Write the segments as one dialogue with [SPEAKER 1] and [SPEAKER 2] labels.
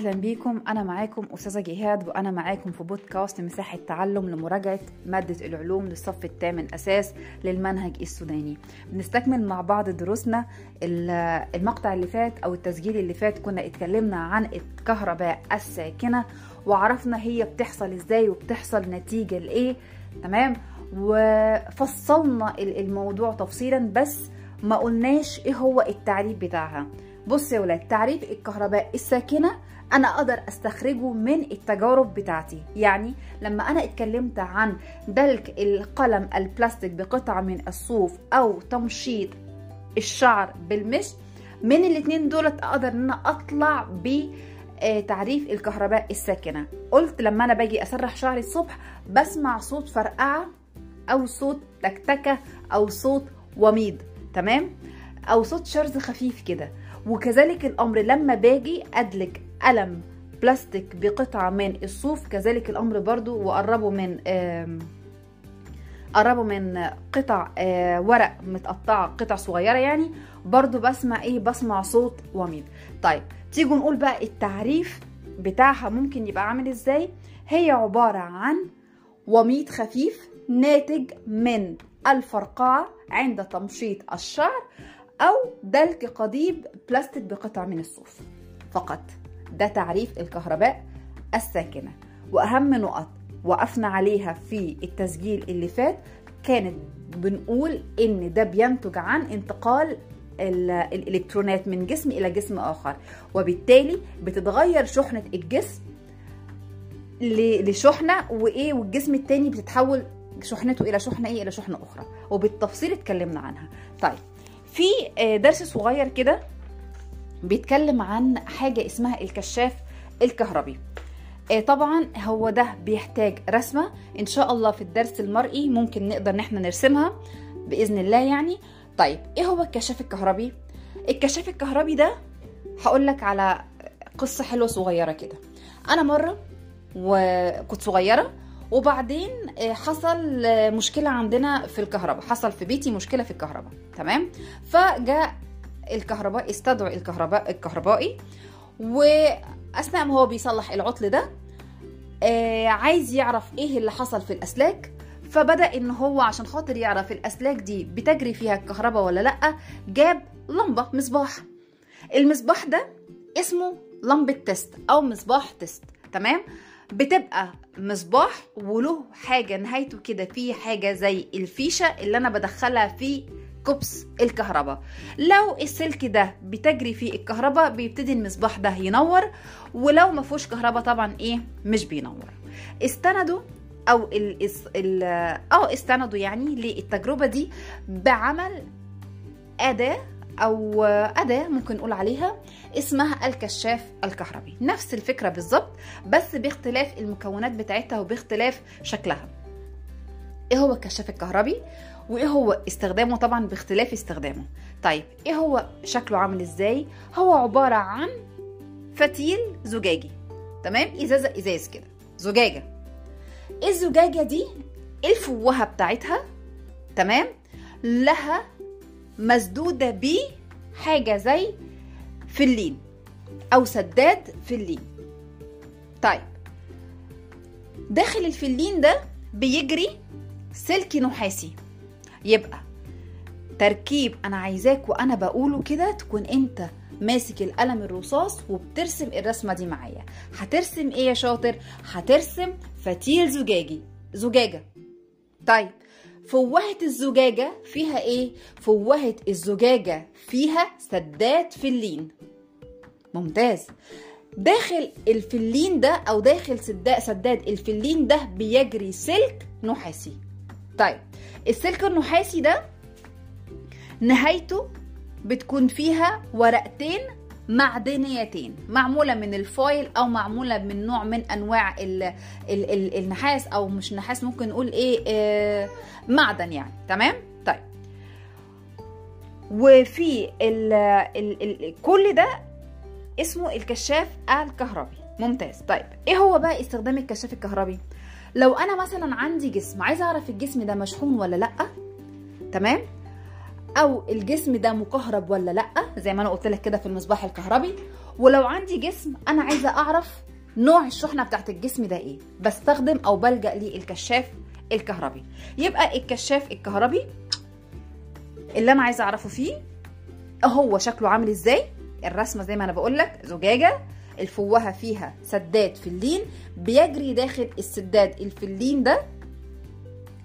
[SPEAKER 1] أهلا بيكم. أنا معاكم أستاذة جهاد وأنا معاكم في بودكاست مساحة تعلم لمراجعة مادة العلوم للصف الثامن أساس للمنهج السوداني. بنستكمل مع بعض دروسنا. المقطع اللي فات أو التسجيل اللي فات كنا اتكلمنا عن الكهرباء الساكنة وعرفنا هي بتحصل إزاي وبتحصل نتيجة لإيه. تمام؟ وفصلنا الموضوع تفصيلا بس ما قلناش إيه هو التعريف بتاعها. بص يا ولاد تعريف الكهرباء الساكنة أنا أقدر أستخرجه من التجارب بتاعتي. يعني لما أنا اتكلمت عن دلك القلم البلاستيك بقطعة من الصوف أو تمشيط الشعر بالمش من الاتنين دولت أقدر أن أنا أطلع بتعريف الكهرباء الساكنة. قلت لما أنا باجي أسرح شعري الصبح بسمع صوت فرقعة أو صوت تكتكة أو صوت وميض تمام؟ أو صوت شرز خفيف كده. وكذلك الأمر لما باجي أدلك قلم بلاستيك بقطعة من الصوف كذلك الأمر برضو وقربه من قربوا من قطع ورق متقطعة قطع صغيرة يعني. برضو بسمع إيه؟ بسمع صوت وميض طيب تيجوا نقول بقى التعريف بتاعها ممكن يبقى عامل إزاي؟ هي عبارة عن وميض خفيف ناتج من الفرقعه عند تمشيط الشعر أو دلك قضيب بلاستيك بقطع من الصوف فقط. ده تعريف الكهرباء الساكنة. وأهم نقط وقفنا عليها في التسجيل اللي فات كانت بنقول إن ده بينتج عن انتقال الإلكترونات من جسم إلى جسم آخر وبالتالي بتتغير شحنة الجسم لشحنة وإيه والجسم التاني بتتحول شحنته إلى شحنة إيه إلى شحنة أخرى وبالتفصيل اتكلمنا عنها. طيب في درس صغير كده بيتكلم عن حاجة اسمها الكشاف الكهربي. طبعا هو ده بيحتاج رسمة. إن شاء الله في الدرس المرئي ممكن نقدر إن إحنا نرسمها بإذن الله يعني. طيب إيه هو الكشاف الكهربي؟ الكشاف الكهربي ده هقول لك على قصة حلوة صغيرة كده. أنا مرة وكنت صغيرة وبعدين حصل مشكلة عندنا في الكهرباء. حصل في بيتي مشكلة في الكهرباء تمام؟ فجاء الكهرباء استدعوا الكهرباء الكهربائي. وأثناء ما هو بيصلح العطل ده عايز يعرف إيه اللي حصل في الأسلاك. فبدأ إن هو عشان خاطر يعرف الأسلاك دي بتجري فيها الكهرباء ولا لأ جاب لمبة مصباح. المصباح ده اسمه لمبة test أو مصباح test تمام؟ بتبقى مصباح وله حاجة نهايته كده في حاجة زي الفيشة اللي أنا بدخلها في كوبس الكهرباء. لو السلك ده بتجري فيه الكهرباء بيبتدي المصباح ده ينور ولو ما فيهوش كهرباء طبعا إيه؟ مش بينور. استندوا أو ال ال أو استندوا يعني للتجربة دي بعمل أداة أو أداة ممكن نقول عليها اسمها الكشاف الكهربي. نفس الفكرة بالظبط بس باختلاف المكونات بتاعتها وباختلاف شكلها. إيه هو الكشاف الكهربي؟ وإيه هو استخدامه؟ طبعا باختلاف استخدامه. طيب إيه هو شكله عامل إزاي؟ هو عبارة عن فتيل زجاجي. تمام؟ إزازة إزاز كده. زجاجة. الزجاجة دي؟ الفوهة بتاعتها. تمام؟ لها مسدودة بحاجة زي فلين أو سداد فلين. طيب. داخل الفلين ده بيجري سلك نحاسي. يبقى تركيب أنا عايزاك وأنا بقوله كده تكون أنت ماسك القلم الرصاص وبترسم الرسمة دي معايا. هترسم إيه يا شاطر؟ هترسم فتيل زجاجي. زجاجة. طيب فوهة الزجاجة فيها إيه؟ فوهة الزجاجة فيها سداد فلين ممتاز. داخل الفلين ده أو داخل سداد الفلين ده بيجري سلك نحاسي. طيب السلك النحاسي ده نهايته بتكون فيها ورقتين معدنيتين معمولة من الفويل أو معمولة من نوع من أنواع ال ال ال النحاس أو مش نحاس ممكن نقول إيه آه معدن يعني. تمام؟ طيب. وفي ال ال ال كل ده اسمه الكشاف الكهربي. ممتاز. طيب إيه هو بقى استخدام الكشاف الكهربي؟ لو أنا مثلا عندي جسم عايزة أعرف الجسم ده مشحون ولا لأ؟ تمام؟ أو الجسم ده مكهرب ولا لأ؟ زي ما أنا قلت لك كده في المصباح الكهربي. ولو عندي جسم أنا عايزة أعرف نوع الشحنة بتاعت الجسم ده إيه؟ بستخدم أو بلجأ للكشاف الكهربي. يبقى الكشاف الكهربي اللي أنا عايزة أعرفه فيه هو شكله عامل إزاي؟ الرسمة زي ما أنا بقول لك زجاجة. الفوهة فيها سداد فلين بيجري داخل السداد الفلين ده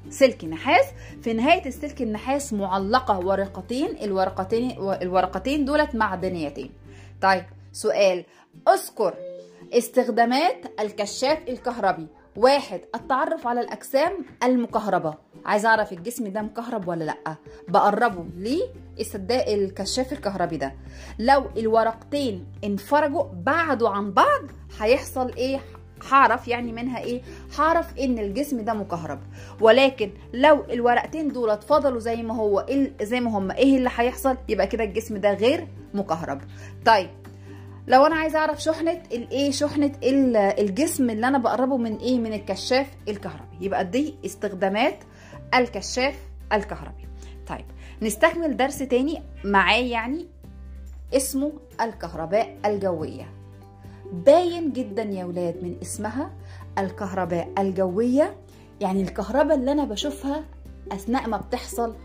[SPEAKER 1] سلك نحاس في نهاية السلك النحاس معلقة ورقتين الورقتين الورقتين دولت معدنيتين طيب سؤال. أذكر استخدامات الكشاف الكهربي. واحد التعرف على الأجسام المكهربة. عايز أعرف الجسم ده مكهرب ولا لأ؟ بقربه للسداء الكشاف الكهربي ده. لو الورقتين انفرجوا بعدوا عن بعض هيحصل إيه؟ هعرف يعني منها إيه؟ هعرف إن الجسم ده مكهرب. ولكن لو الورقتين دول اتفضلوا زي ما هو إيه زي ما هم إيه اللي هيحصل؟ يبقى كده الجسم ده غير مكهرب. طيب لو أنا عايزة أعرف شحنة الايه شحنة الجسم اللي أنا بقربه من إيه من الكشاف الكهربي. يبقى دي استخدامات الكشاف الكهربي. طيب نستكمل درس تاني معاه يعني اسمه الكهرباء الجوية. باين جدا يا ولاد من اسمها الكهرباء الجوية. يعني الكهرباء اللي أنا بشوفها أثناء ما بتحصل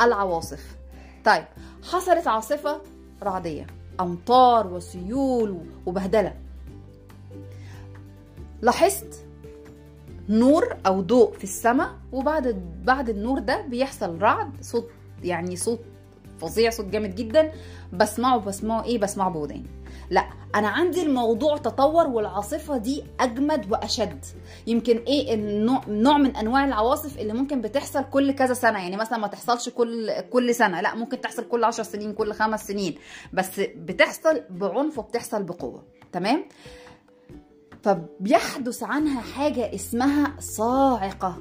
[SPEAKER 1] العواصف. طيب حصلت عاصفة رعدية. أمطار وسيول وبهدلة. لاحظت نور أو ضوء في السماء وبعد بعد النور ده بيحصل رعد صوت يعني صوت فظيع صوت جامد جدا. بسمعه بسمعه إيه؟ بسمعه بوداني لا أنا عندي الموضوع تطور والعاصفة دي أجمد وأشد. يمكن إيه النوع نوع من أنواع العواصف اللي ممكن بتحصل كل كذا سنة. يعني مثلا ما تحصلش كل كل سنة لا ممكن تحصل كل 10 سنين كل خمس سنين. بس بتحصل بعنف وبتحصل بقوة. تمام؟ فبيحدث عنها حاجة اسمها صاعقة.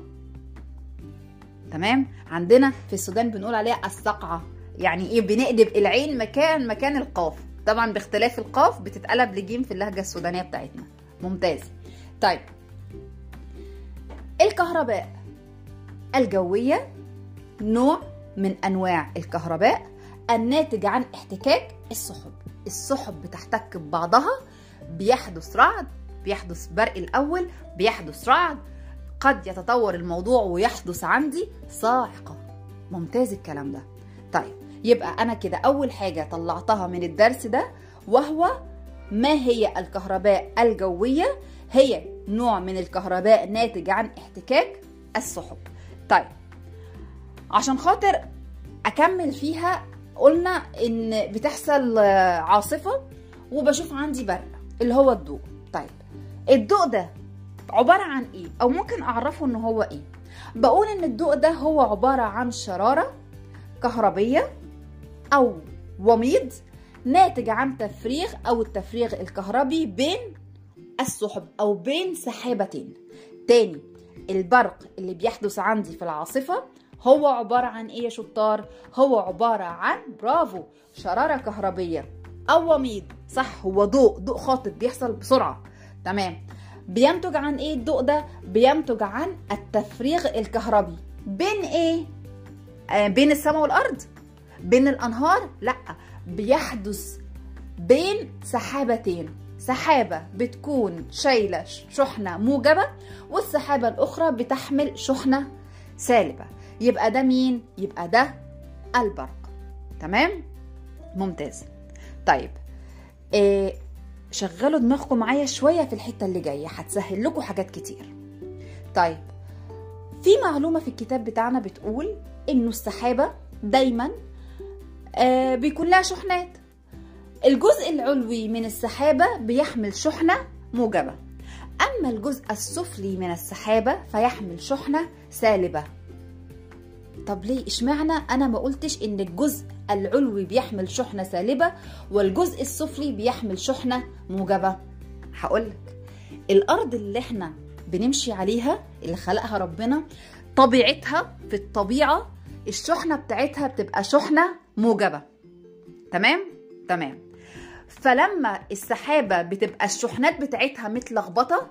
[SPEAKER 1] تمام؟ عندنا في السودان بنقول عليها الصقعة. يعني إيه؟ بنقلب العين مكان مكان القاف. طبعا باختلاف القاف بتتقلب لجيم في اللهجة السودانية بتاعتنا. ممتاز. طيب. الكهرباء. الجوية نوع من أنواع الكهرباء الناتج عن احتكاك السحب. السحب بتحتك ببعضها بيحدث رعد بيحدث برق الأول بيحدث رعد. قد يتطور الموضوع ويحدث عندي صاعقة. ممتاز الكلام ده. طيب. يبقى أنا كده أول حاجة طلعتها من الدرس ده وهو ما هي الكهرباء الجوية؟ هي نوع من الكهرباء ناتج عن احتكاك السحب. طيب عشان خاطر أكمل فيها قلنا إن بتحصل عاصفة وبشوف عندي برق اللي هو الضوء. طيب الضوء ده عبارة عن إيه؟ أو ممكن أعرفه إن هو إيه؟ بقول إن الضوء ده هو عبارة عن شرارة كهربية أو وميض ناتج عن تفريغ أو التفريغ الكهربي بين السحب أو بين سحابتين تاني البرق اللي بيحدث عندي في العاصفة هو عبارة عن إيه يا شطار؟ هو عبارة عن برافو شرارة كهربية أو وميض صح هو ضوء ضوء خاطف بيحصل بسرعة تمام بينتج عن إيه الضوء ده؟ بينتج عن التفريغ الكهربي بين إيه؟ آه بين السماء والأرض بين الأنهار؟ لا. بيحدث بين سحابتين. سحابة بتكون شايلة شحنة موجبة والسحابة الأخرى بتحمل شحنة سالبة. يبقى ده مين؟ يبقى ده البرق. تمام؟ ممتاز. طيب إيه شغلوا دماغكم معايا شوية في الحتة اللي جاية. هتسهل لكم حاجات كتير. طيب في معلومة في الكتاب بتاعنا بتقول إنه السحابة دايما بيكون لها شحنات. الجزء العلوي من السحابة بيحمل شحنة موجبة. أما الجزء السفلي من السحابة فيحمل شحنة سالبة. طب ليه؟ اشمعنى أنا ما قلتش إن الجزء العلوي بيحمل شحنة سالبة والجزء السفلي بيحمل شحنة موجبة؟ هقولك. الأرض اللي إحنا بنمشي عليها اللي خلقها ربنا طبيعتها في الطبيعة الشحنة بتاعتها بتبقى شحنة موجبة تمام؟ تمام فلما السحابة بتبقى الشحنات بتاعتها متلخبطة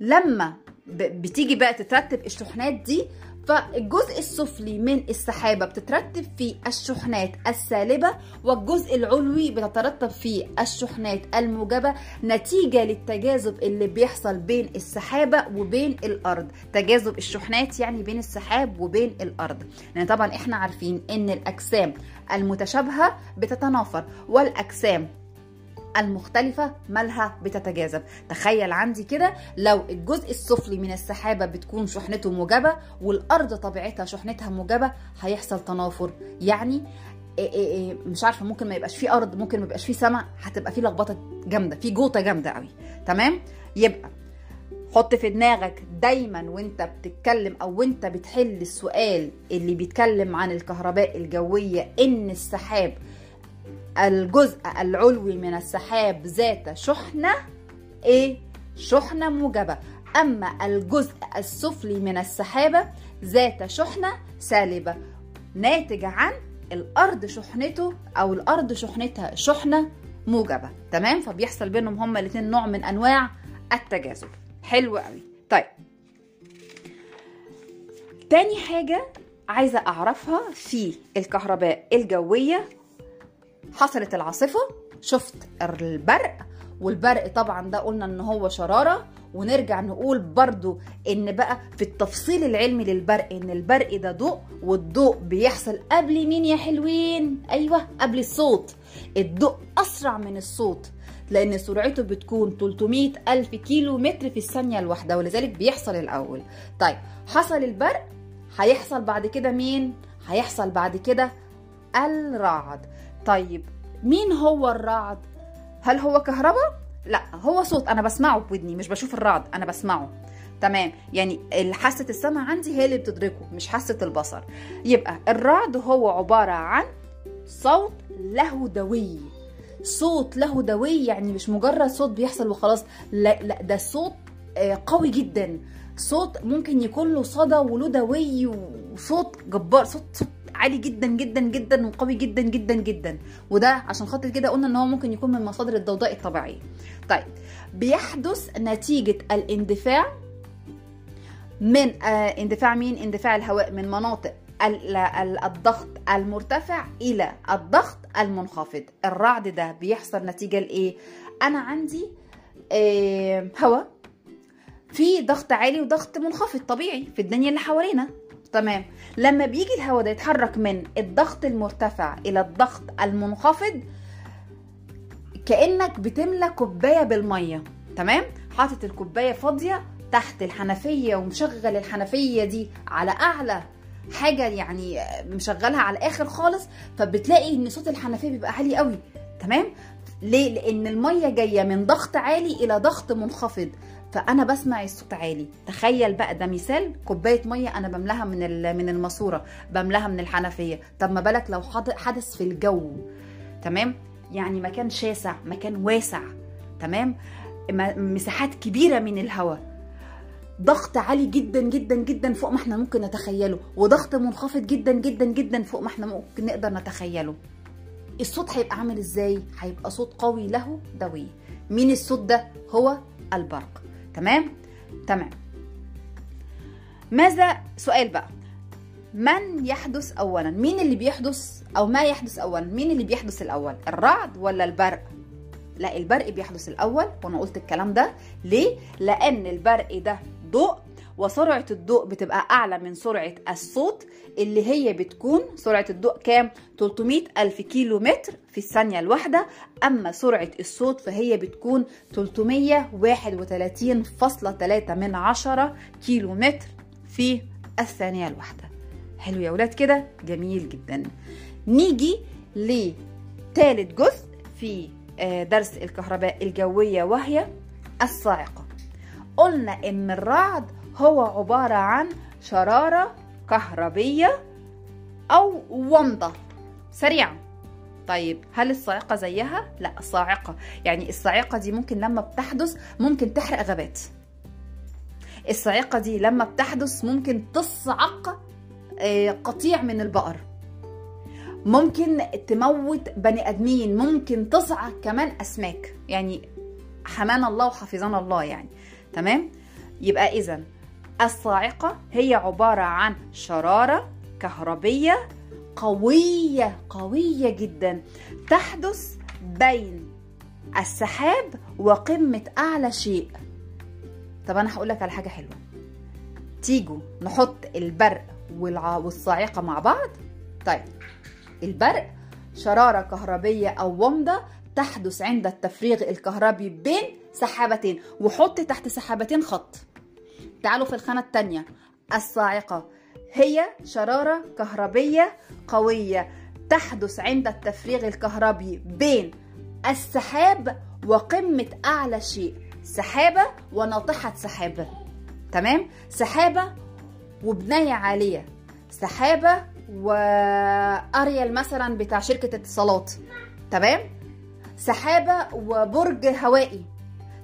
[SPEAKER 1] لما بتيجي بقى تترتب الشحنات دي فالجزء السفلي من السحابة بتترتب فيه الشحنات السالبة والجزء العلوي بتترتب فيه الشحنات الموجبة نتيجة للتجاذب اللي بيحصل بين السحابة وبين الأرض. تجاذب الشحنات يعني بين السحاب وبين الأرض. يعني طبعا إحنا عارفين إن الأجسام المتشابهة بتتنافر والأجسام المختلفة مالها بتتجاذب. تخيل عندي كده لو الجزء السفلي من السحابة بتكون شحنته موجبة والأرض طبيعتها شحنتها موجبة هيحصل تنافر. يعني إيه إيه إيه مش عارفة ممكن ما يبقاش في أرض ممكن ما يبقاش في سماء هتبقى في لخبطة جامدة في جوطة جامدة قوي تمام؟ يبقى حط في دماغك دايما وانت بتتكلم أو وانت بتحل السؤال اللي بيتكلم عن الكهرباء الجوية إن السحاب الجزء العلوي من السحاب ذات شحنة إيه؟ شحنة موجبة. أما الجزء السفلي من السحابة ذات شحنة سالبة ناتج عن الأرض شحنته أو الأرض شحنتها شحنة موجبة. تمام؟ فبيحصل بينهم هما الاثنين نوع من أنواع التجاذب. حلو قوي. طيب. تاني حاجة عايزة أعرفها في الكهرباء الجوية حصلت العاصفة شفت البرق والبرق طبعا ده قلنا إن هو شرارة ونرجع نقول برضو إن بقى في التفصيل العلمي للبرق إن البرق ده ضوء والضوء بيحصل قبل مين يا حلوين؟ أيوه قبل الصوت. الضوء أسرع من الصوت لأن سرعته بتكون 300 ألف كيلو متر في الثانية الواحدة ولذلك بيحصل الأول. طيب حصل البرق هيحصل بعد كده مين؟ هيحصل بعد كده الرعد. طيب مين هو الرعد؟ هل هو كهرباء؟ لا هو صوت أنا بسمعه بودني مش بشوف الرعد أنا بسمعه. تمام يعني حاسة السمع عندي هي اللي بتدركه مش حاسة البصر. يبقى الرعد هو عبارة عن صوت له دوي صوت له دوي يعني مش مجرد صوت بيحصل وخلاص لا لا ده صوت قوي جدا. صوت ممكن يكون له صدى وله دوي وصوت جبار صوت صوت عالي جدا جدا جدا وقوي جدا جدا جدا. وده عشان خاطر كده قلنا إن هو ممكن يكون من مصادر الضوضاء الطبيعية. طيب بيحدث نتيجة الاندفاع من آه اندفاع مين؟ اندفاع الهواء من مناطق الضغط المرتفع إلى الضغط المنخفض. الرعد ده بيحصل نتيجة لإيه؟ أنا عندي آه هواء في ضغط عالي وضغط منخفض طبيعي في الدنيا اللي حوالينا. تمام. لما بيجي الهواء ده يتحرك من الضغط المرتفع إلى الضغط المنخفض كأنك بتملى كوباية بالمية تمام؟ حاطط الكوباية فاضية تحت الحنفية ومشغل الحنفية دي على أعلى حاجة يعني مشغلها على الآخر خالص فبتلاقي إن صوت الحنفية بيبقى عالي قوي تمام؟ ليه؟ لأن المية جاية من ضغط عالي إلى ضغط منخفض. فأنا بسمع الصوت عالي. تخيل بقى ده مثال كوباية مية أنا بملاها من من الماسورة بملاها من الحنفية. طب ما بالك لو حدث في الجو. تمام؟ يعني مكان شاسع مكان واسع. تمام؟ مساحات كبيرة من الهواء. ضغط عالي جدا جدا جدا فوق ما إحنا ممكن نتخيله. وضغط منخفض جدا جدا جدا فوق ما إحنا ممكن نقدر نتخيله. الصوت هيبقى عامل إزاي؟ هيبقى صوت قوي له دوي مين الصوت ده؟ هو البرق. تمام؟ تمام. ماذا؟ سؤال بقى. من يحدث اولا؟ مين اللي بيحدث أو ما يحدث اولا؟ مين اللي بيحدث الأول؟ الرعد ولا البرق؟ لا البرق بيحدث الأول وأنا قلت الكلام ده ليه؟ لأن البرق ده ضوء وسرعة الضوء بتبقى أعلى من سرعة الصوت اللي هي بتكون سرعة الضوء كام؟ 300 ألف كيلو متر في الثانية الواحدة. أما سرعة الصوت فهي بتكون 331.3 من عشرة كيلو متر في الثانية الواحدة. حلو يا ولاد كده؟ جميل جدا. نيجي لثالث جزء في درس الكهرباء الجوية وهي الصاعقة. قلنا إن الرعد هو عبارة عن شرارة كهربية أو ومضة. سريعة طيب هل الصاعقة زيها؟ لا الصاعقة. يعني الصاعقة دي ممكن لما بتحدث ممكن تحرق غابات. الصاعقة دي لما بتحدث ممكن تصعق قطيع من البقر. ممكن تموت بني آدمين ممكن تصعق كمان أسماك. يعني حمانا الله وحفظنا الله يعني. تمام؟ يبقى اذا الصاعقة هي عبارة عن شرارة كهربية قوية قوية جدا. تحدث بين السحاب وقمة أعلى شيء. طب أنا هقولك على حاجة حلوة. تيجوا نحط البرق والصاعقة مع بعض. طيب البرق شرارة كهربية أو ومضة تحدث عند التفريغ الكهربي بين سحابتين وحط تحت سحابتين خط. تعالوا في الخانة التانية. الصاعقة. هي شرارة كهربية قوية تحدث عند التفريغ الكهربي بين السحاب وقمة أعلى شيء سحابة وناطحة سحابة تمام؟ سحابة وبناية عالية. سحابة وأريال مثلا بتاع شركة اتصالات. تمام؟ سحابة وبرج هوائي.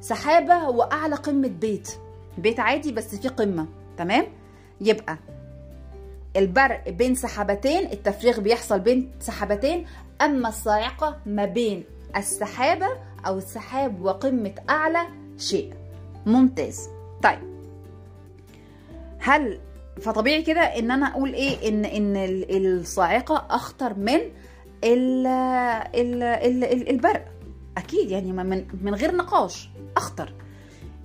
[SPEAKER 1] سحابة وأعلى قمة بيت. بيت عادي بس فيه قمة تمام؟ يبقى البرق بين سحابتين التفريغ بيحصل بين سحابتين أما الصاعقة ما بين السحابة أو السحاب وقمة أعلى شيء. ممتاز. طيب. هل فطبيعي كده إن أنا أقول إيه؟ إن إن ال- الصاعقة أخطر من ال ال ال ال البرق. أكيد يعني من من غير نقاش. أخطر.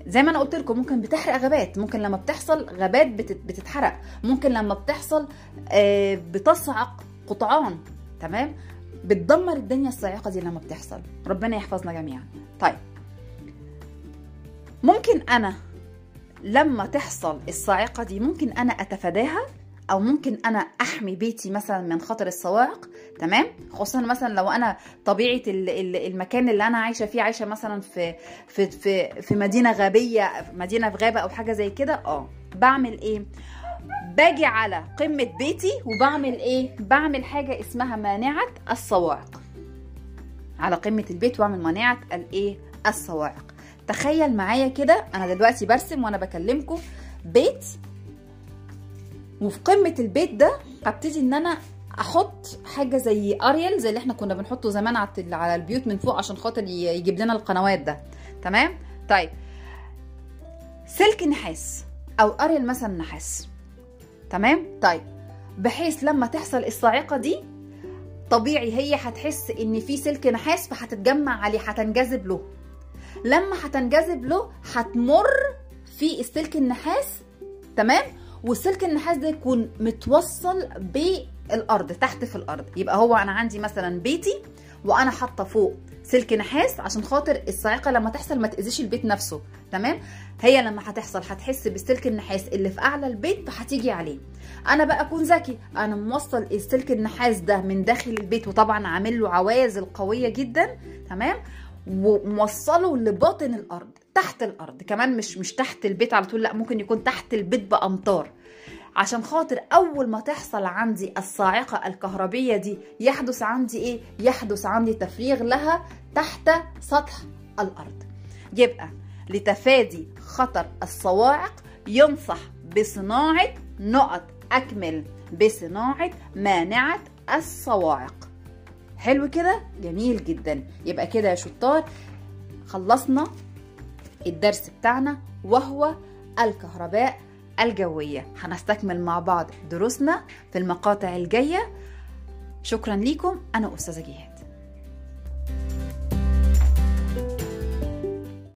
[SPEAKER 1] زي ما أنا قلت لكم ممكن بتحرق غابات. ممكن لما بتحصل غابات بتت- بتتحرق. ممكن لما بتحصل آه، بتصعق قطعان. تمام؟ بتدمر الدنيا الصاعقه دي لما بتحصل. ربنا يحفظنا جميعا. طيب. ممكن أنا لما تحصل الصاعقه دي ممكن أنا أتفاداها؟ أو ممكن أنا أحمي بيتي مثلا من خطر الصواعق تمام؟ خصوصا مثلا لو أنا طبيعة ال- ال- المكان اللي أنا عايشة فيه عايشة مثلا في في في, في مدينة غابيه مدينة في غابة أو حاجة زي كده آه. بعمل إيه؟ باجي على قمة بيتي وبعمل إيه؟ بعمل حاجة اسمها مانعة الصواعق على قمة البيت وأعمل مانعة الايه الصواعق تخيل معايا كده أنا دلوقتي برسم وأنا بكلمكم بيت وفي قمة البيت ده هبتدي إن أنا أحط حاجة زي اريال زي اللي إحنا كنا بنحطه زمان على البيوت من فوق عشان خاطر يجيب لنا القنوات ده. تمام؟ طيب. سلك نحاس أو اريال مثلا نحاس. تمام؟ طيب. بحيث لما تحصل الصاعقة دي طبيعي هي هتحس إن في سلك نحاس فهتتجمع عليه هتنجذب له. لما هتنجذب له هتمر في السلك النحاس. تمام؟ والسلك النحاس ده يكون متوصل بالأرض تحت في الأرض. يبقى هو أنا عندي مثلا بيتي وأنا حاطة فوق سلك نحاس عشان خاطر الصاعقه لما تحصل ما تأذيش البيت نفسه. تمام؟ هي لما هتحصل هتحس بالسلك النحاس اللي في أعلى البيت فهتيجي عليه. أنا بقى أكون ذكي. أنا موصل السلك النحاس ده من داخل البيت وطبعا عامل له عوازل قويه جدا. تمام؟ وموصله لباطن الأرض تحت الأرض. كمان مش مش تحت البيت على طول لا ممكن يكون تحت البيت بامتار عشان خاطر أول ما تحصل عندي الصاعقة الكهربية دي يحدث عندي إيه؟ يحدث عندي تفريغ لها تحت سطح الأرض. يبقى لتفادي خطر الصواعق ينصح بصناعة نقط أكمل بصناعة مانعة الصواعق. حلو كده؟ جميل جدا. يبقى كده يا شطار خلصنا الدرس بتاعنا وهو الكهرباء الجوية. هنستكمل مع بعض دروسنا في المقاطع الجاية. شكرا لكم أنا أستاذة جهاد.